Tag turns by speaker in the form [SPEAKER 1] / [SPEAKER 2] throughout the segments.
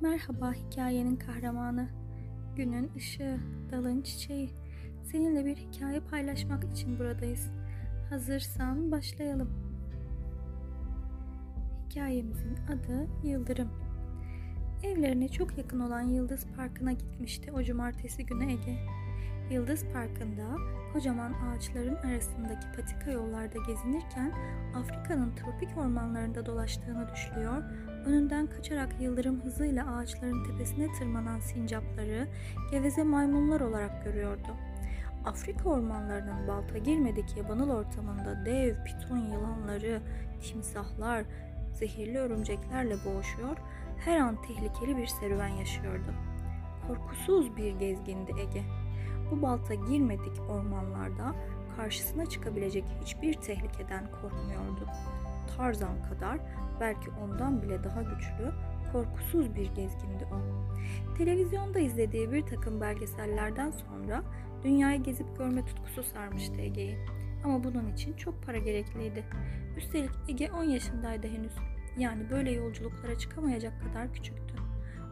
[SPEAKER 1] Merhaba hikayenin kahramanı. Günün ışığı, dalın çiçeği. Seninle bir hikaye paylaşmak için buradayız. Hazırsan başlayalım. Hikayemizin adı Yıldırım. Evlerine çok yakın olan Yıldız Parkı'na gitmişti o cumartesi günü Ege. Yıldız Parkı'nda kocaman ağaçların arasındaki patika yollarda gezinirken Afrika'nın tropik ormanlarında dolaştığını düşlüyor, önünden kaçarak yıldırım hızıyla ağaçların tepesine tırmanan sincapları geveze maymunlar olarak görüyordu. Afrika ormanlarının balta girmedik yabanıl ortamında dev piton yılanları, timsahlar, zehirli örümceklerle boğuşuyor, her an tehlikeli bir serüven yaşıyordu. Korkusuz bir gezgindi Ege. Bu balta girmedik ormanlarda karşısına çıkabilecek hiçbir tehlikeden korkmuyordu. Tarzan kadar belki ondan bile daha güçlü, korkusuz bir gezgindi o. Televizyonda izlediği bir takım belgesellerden sonra dünyayı gezip görme tutkusu sarmıştı Ege'yi. Ama bunun için çok para gerekliydi. Üstelik Ege 10 yaşındaydı henüz. Yani böyle yolculuklara çıkamayacak kadar küçüktü.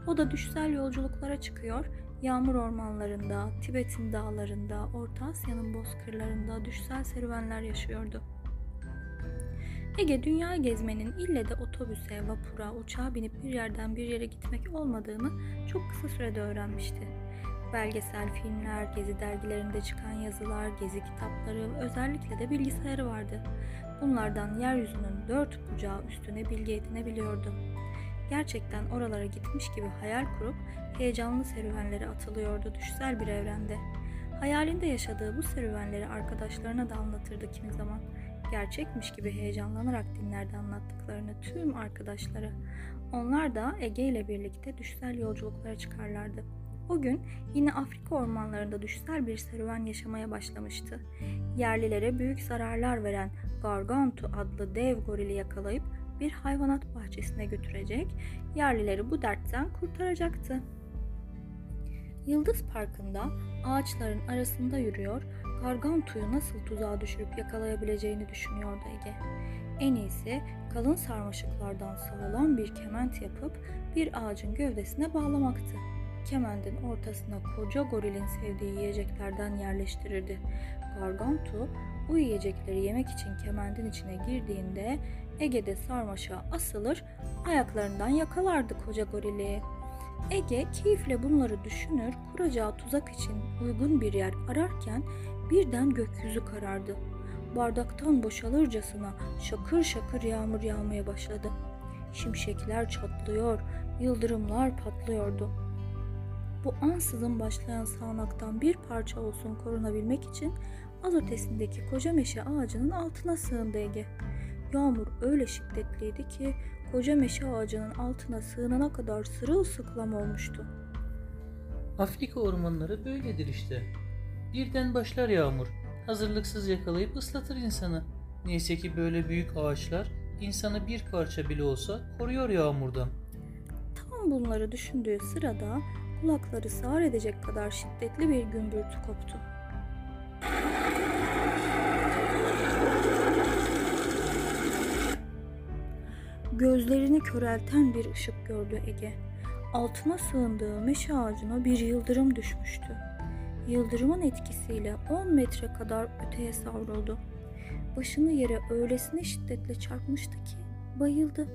[SPEAKER 1] O da düşsel yolculuklara çıkıyor, yağmur ormanlarında, Tibet'in dağlarında, Orta Asya'nın bozkırlarında düşsel serüvenler yaşıyordu. Ege dünya gezmenin ille de otobüse, vapura, uçağa binip bir yerden bir yere gitmek olmadığını çok kısa sürede öğrenmişti. Belgesel filmler, gezi dergilerinde çıkan yazılar, gezi kitapları, özellikle de bilgisayarı vardı. Bunlardan yeryüzünün dört bucağı üstüne bilgi edinebiliyordu. Gerçekten oralara gitmiş gibi hayal kurup heyecanlı serüvenlere atılıyordu düşsel bir evrende. Hayalinde yaşadığı bu serüvenleri arkadaşlarına da anlatırdı kimi zaman. Gerçekmiş gibi heyecanlanarak dinlerdi anlattıklarını tüm arkadaşlara. Onlar da Ege ile birlikte düşsel yolculuklara çıkarlardı. O gün yine Afrika ormanlarında düşsel bir serüven yaşamaya başlamıştı. Yerlilere büyük zararlar veren Gargantu adlı dev gorili yakalayıp bir hayvanat bahçesine götürecek, yerlileri bu dertten kurtaracaktı. Yıldız Parkı'nda ağaçların arasında yürüyor, Gargantu'yu nasıl tuzağa düşürüp yakalayabileceğini düşünüyordu Ege. En iyisi kalın sarmaşıklardan sağlam bir kement yapıp bir ağacın gövdesine bağlamaktı. Kemendin ortasına koca gorilin sevdiği yiyeceklerden yerleştirirdi. Gargantu bu yiyecekleri yemek için kemendin içine girdiğinde Ege'de sarmaşağa asılır, ayaklarından yakalardı koca gorili. Ege keyifle bunları düşünür, kuracağı tuzak için uygun bir yer ararken birden gökyüzü karardı. Bardaktan boşalırcasına şakır şakır yağmur yağmaya başladı. Şimşekler çatlıyor, yıldırımlar patlıyordu. Bu ansızın başlayan sağanaktan bir parça olsun korunabilmek için az ötesindeki koca meşe ağacının altına sığındı Ege. Yağmur öyle şiddetliydi ki koca meşe ağacının altına sığınana kadar sırılsıklam olmuştu.
[SPEAKER 2] Afrika ormanları böyledir işte. Birden başlar yağmur. Hazırlıksız yakalayıp ıslatır insanı. Neyse ki böyle büyük ağaçlar insanı bir parça bile olsa koruyor yağmurdan.
[SPEAKER 1] Tam bunları düşündüğü sırada kulakları sağır edecek kadar şiddetli bir gümbürtü koptu. Gözlerini körelten bir ışık gördü Ege. Altına sığındığı meşe ağacına bir yıldırım düşmüştü. Yıldırımın etkisiyle 10 metre kadar öteye savruldu. Başını yere öylesine şiddetle çarpmıştı ki bayıldı.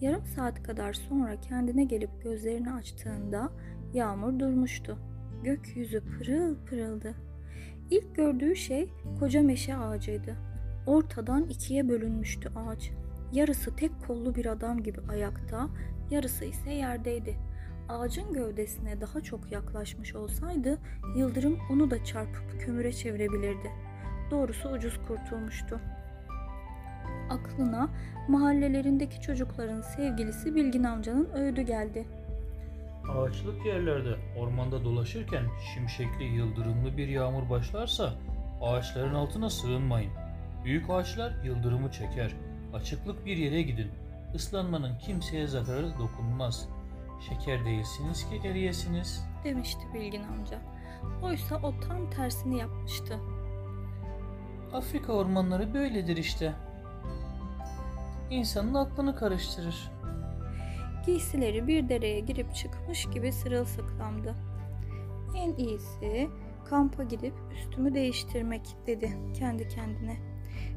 [SPEAKER 1] Yarım saat kadar sonra kendine gelip gözlerini açtığında yağmur durmuştu. Gökyüzü pırıl pırıldı. İlk gördüğü şey koca meşe ağacıydı. Ortadan ikiye bölünmüştü ağaç. Yarısı tek kollu bir adam gibi ayakta, yarısı ise yerdeydi. Ağacın gövdesine daha çok yaklaşmış olsaydı yıldırım onu da çarpıp kömüre çevirebilirdi. Doğrusu ucuz kurtulmuştu. Aklına mahallelerindeki çocukların sevgilisi Bilgin amcanın öğüdü geldi.
[SPEAKER 2] Ağaçlık yerlerde ormanda dolaşırken şimşekli yıldırımlı bir yağmur başlarsa ağaçların altına sığınmayın. Büyük ağaçlar yıldırımı çeker. Açıklık bir yere gidin. Islanmanın kimseye zararı dokunmaz. Şeker değilsiniz ki eriyesiniz.
[SPEAKER 1] demişti Bilgin amca. Oysa o tam tersini yapmıştı.
[SPEAKER 2] Afrika ormanları böyledir işte. insanın aklını karıştırır.
[SPEAKER 1] Giysileri bir dereye girip çıkmış gibi sırılsıklamdı. En iyisi kampa gidip üstümü değiştirmek dedi kendi kendine.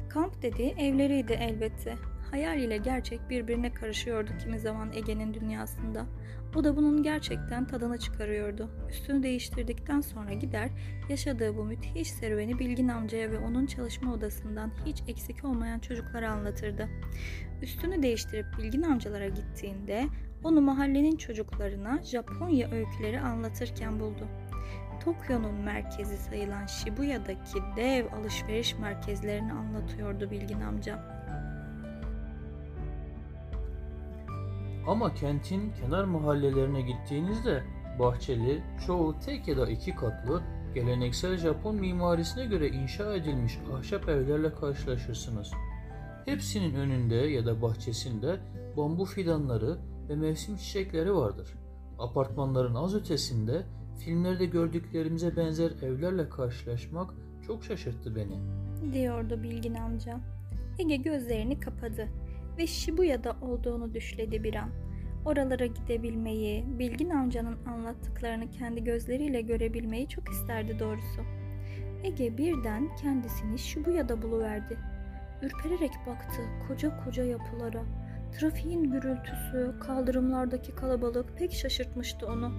[SPEAKER 1] Kamp dediği evleriydi elbette. Hayal ile gerçek birbirine karışıyordu kimi zaman Ege'nin dünyasında. O da bunun gerçekten tadını çıkarıyordu. Üstünü değiştirdikten sonra gider, yaşadığı bu müthiş serüveni Bilgin amcaya ve onun çalışma odasından hiç eksik olmayan çocuklara anlatırdı. Üstünü değiştirip Bilgin amcalara gittiğinde onu mahallenin çocuklarına Japonya öyküleri anlatırken buldu. Tokyo'nun merkezi sayılan Shibuya'daki dev alışveriş merkezlerini anlatıyordu Bilgin amca.
[SPEAKER 2] Ama kentin kenar mahallelerine gittiğinizde bahçeli, çoğu tek ya da iki katlı, geleneksel Japon mimarisine göre inşa edilmiş ahşap evlerle karşılaşırsınız. Hepsinin önünde ya da bahçesinde bambu fidanları ve mevsim çiçekleri vardır. Apartmanların az ötesinde filmlerde gördüklerimize benzer evlerle karşılaşmak çok şaşırttı beni.
[SPEAKER 1] diyordu Bilgin amca. Ege gözlerini kapadı ve Shibuya'da olduğunu düşledi bir an. Oralara gidebilmeyi, Bilgin amcanın anlattıklarını kendi gözleriyle görebilmeyi çok isterdi doğrusu. Ege birden kendisini Shibuya'da buluverdi. Ürpererek baktı koca koca yapılara. Trafiğin gürültüsü, kaldırımlardaki kalabalık pek şaşırtmıştı onu.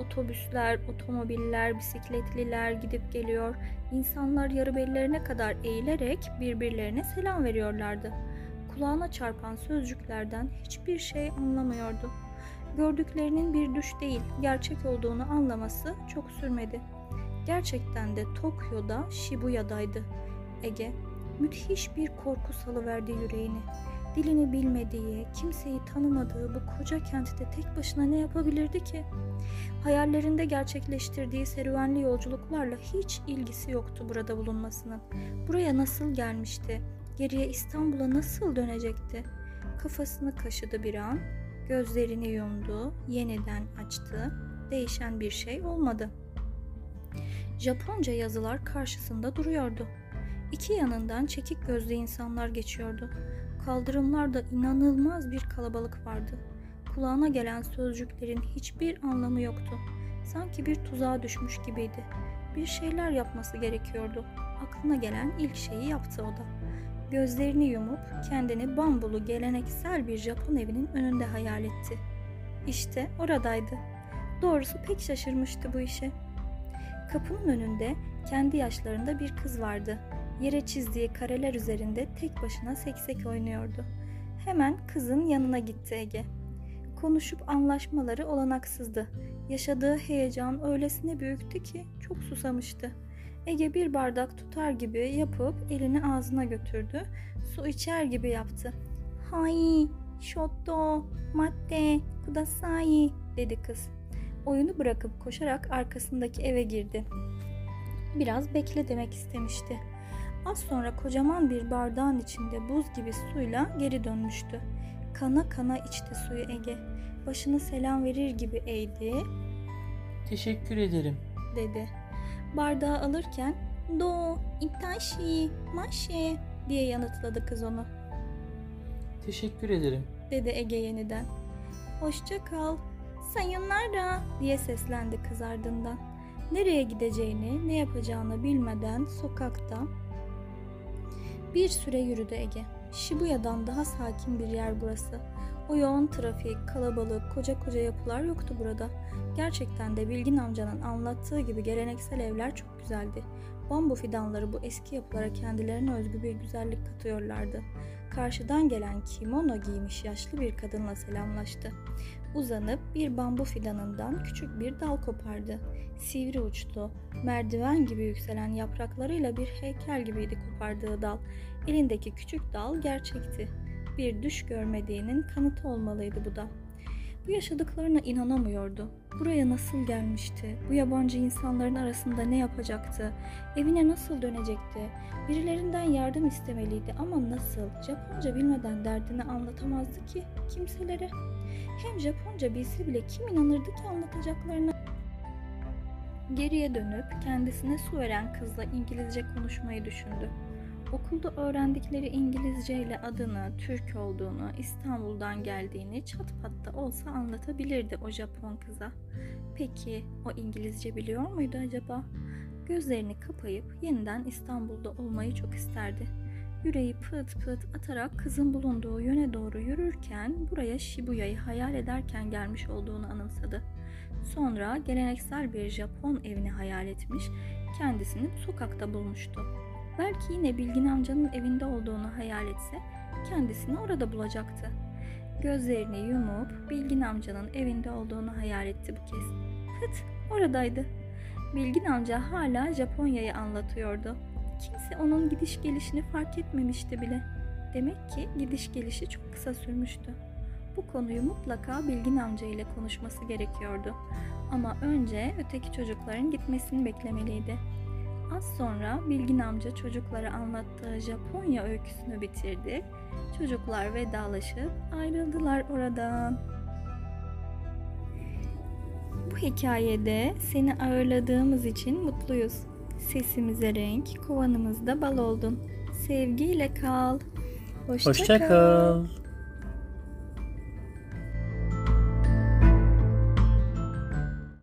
[SPEAKER 1] Otobüsler, otomobiller, bisikletliler gidip geliyor. İnsanlar yarı bellerine kadar eğilerek birbirlerine selam veriyorlardı. Kulağına çarpan sözcüklerden hiçbir şey anlamıyordu. Gördüklerinin bir düş değil, gerçek olduğunu anlaması çok sürmedi. Gerçekten de Tokyo'da Shibuya'daydı. Ege, müthiş bir korku salıverdi yüreğini. Dilini bilmediği, kimseyi tanımadığı bu koca kentte tek başına ne yapabilirdi ki? Hayallerinde gerçekleştirdiği serüvenli yolculuklarla hiç ilgisi yoktu burada bulunmasının. Buraya nasıl gelmişti? Geriye İstanbul'a nasıl dönecekti? Kafasını kaşıdı bir an, gözlerini yumdu, yeniden açtı. Değişen bir şey olmadı. Japonca yazılar karşısında duruyordu. İki yanından çekik gözlü insanlar geçiyordu. Kaldırımlarda inanılmaz bir kalabalık vardı. Kulağına gelen sözcüklerin hiçbir anlamı yoktu. Sanki bir tuzağa düşmüş gibiydi. Bir şeyler yapması gerekiyordu. Aklına gelen ilk şeyi yaptı o da. Gözlerini yumup kendini bambulu geleneksel bir Japon evinin önünde hayal etti. İşte oradaydı. Doğrusu pek şaşırmıştı bu işe. Kapının önünde kendi yaşlarında bir kız vardı. Yere çizdiği kareler üzerinde tek başına seksek oynuyordu. Hemen kızın yanına gitti Ege. Konuşup anlaşmaları olanaksızdı. Yaşadığı heyecan öylesine büyüktü ki çok susamıştı. Ege bir bardak tutar gibi yapıp elini ağzına götürdü. Su içer gibi yaptı. Hay, shotto, matte, kudasai dedi kız. Oyunu bırakıp koşarak arkasındaki eve girdi. Biraz bekle demek istemişti. Az sonra kocaman bir bardağın içinde buz gibi suyla geri dönmüştü. Kana kana içti suyu Ege. Başını selam verir gibi eğdi,
[SPEAKER 2] Teşekkür ederim.
[SPEAKER 1] dedi. Bardağı alırken do, itashi, maşe diye yanıtladı kız onu.
[SPEAKER 2] Teşekkür ederim.
[SPEAKER 1] dedi Ege yeniden. Hoşça kal, sayonara diye seslendi kız ardından. Nereye gideceğini, ne yapacağını bilmeden sokakta bir süre yürüdü Ege. Shibuya'dan daha sakin bir yer burası. O yoğun trafik, kalabalık, koca koca yapılar yoktu burada. Gerçekten de Bilgin amcanın anlattığı gibi geleneksel evler çok güzeldi. Bambu fidanları bu eski yapılara kendilerine özgü bir güzellik katıyorlardı. Karşıdan gelen kimono giymiş yaşlı bir kadınla selamlaştı. Uzanıp bir bambu fidanından küçük bir dal kopardı. Sivri uçlu, merdiven gibi yükselen yapraklarıyla bir heykel gibiydi kopardığı dal. Elindeki küçük dal gerçekti. Bir düş görmediğinin kanıtı olmalıydı bu da. Bu yaşadıklarına inanamıyordu. Buraya nasıl gelmişti? Bu yabancı insanların arasında ne yapacaktı? Evine nasıl dönecekti? Birilerinden yardım istemeliydi ama nasıl? Japonca bilmeden derdini anlatamazdı ki kimselere. Hem Japonca bilse bile kim inanırdı ki anlatacaklarına? Geriye dönüp kendisine su veren kızla İngilizce konuşmayı düşündü. Okulda öğrendikleri İngilizce ile adını, Türk olduğunu, İstanbul'dan geldiğini çat pat da olsa anlatabilirdi o Japon kıza. Peki o İngilizce biliyor muydu acaba? Gözlerini kapayıp yeniden İstanbul'da olmayı çok isterdi. Yüreği pıt pıt atarak kızın bulunduğu yöne doğru yürürken buraya Shibuya'yı hayal ederken gelmiş olduğunu anımsadı. Sonra geleneksel bir Japon evini hayal etmiş, kendisini sokakta bulmuştu. Belki yine Bilgin amcanın evinde olduğunu hayal etse kendisini orada bulacaktı. Gözlerini yumup Bilgin amcanın evinde olduğunu hayal etti bu kez. Pıt oradaydı. Bilgin amca hala Japonya'yı anlatıyordu. Kimse onun gidiş gelişini fark etmemişti bile. Demek ki gidiş gelişi çok kısa sürmüştü. Bu konuyu mutlaka Bilgin amca ile konuşması gerekiyordu. Ama önce öteki çocukların gitmesini beklemeliydi. Az sonra Bilgin amca çocuklara anlattığı Japonya öyküsünü bitirdi. Çocuklar vedalaşıp ayrıldılar oradan. Bu hikayede seni ağırladığımız için mutluyuz. Sesimize renk, kovanımızda bal oldun. Sevgiyle kal. Hoşça,
[SPEAKER 3] Hoşça kal.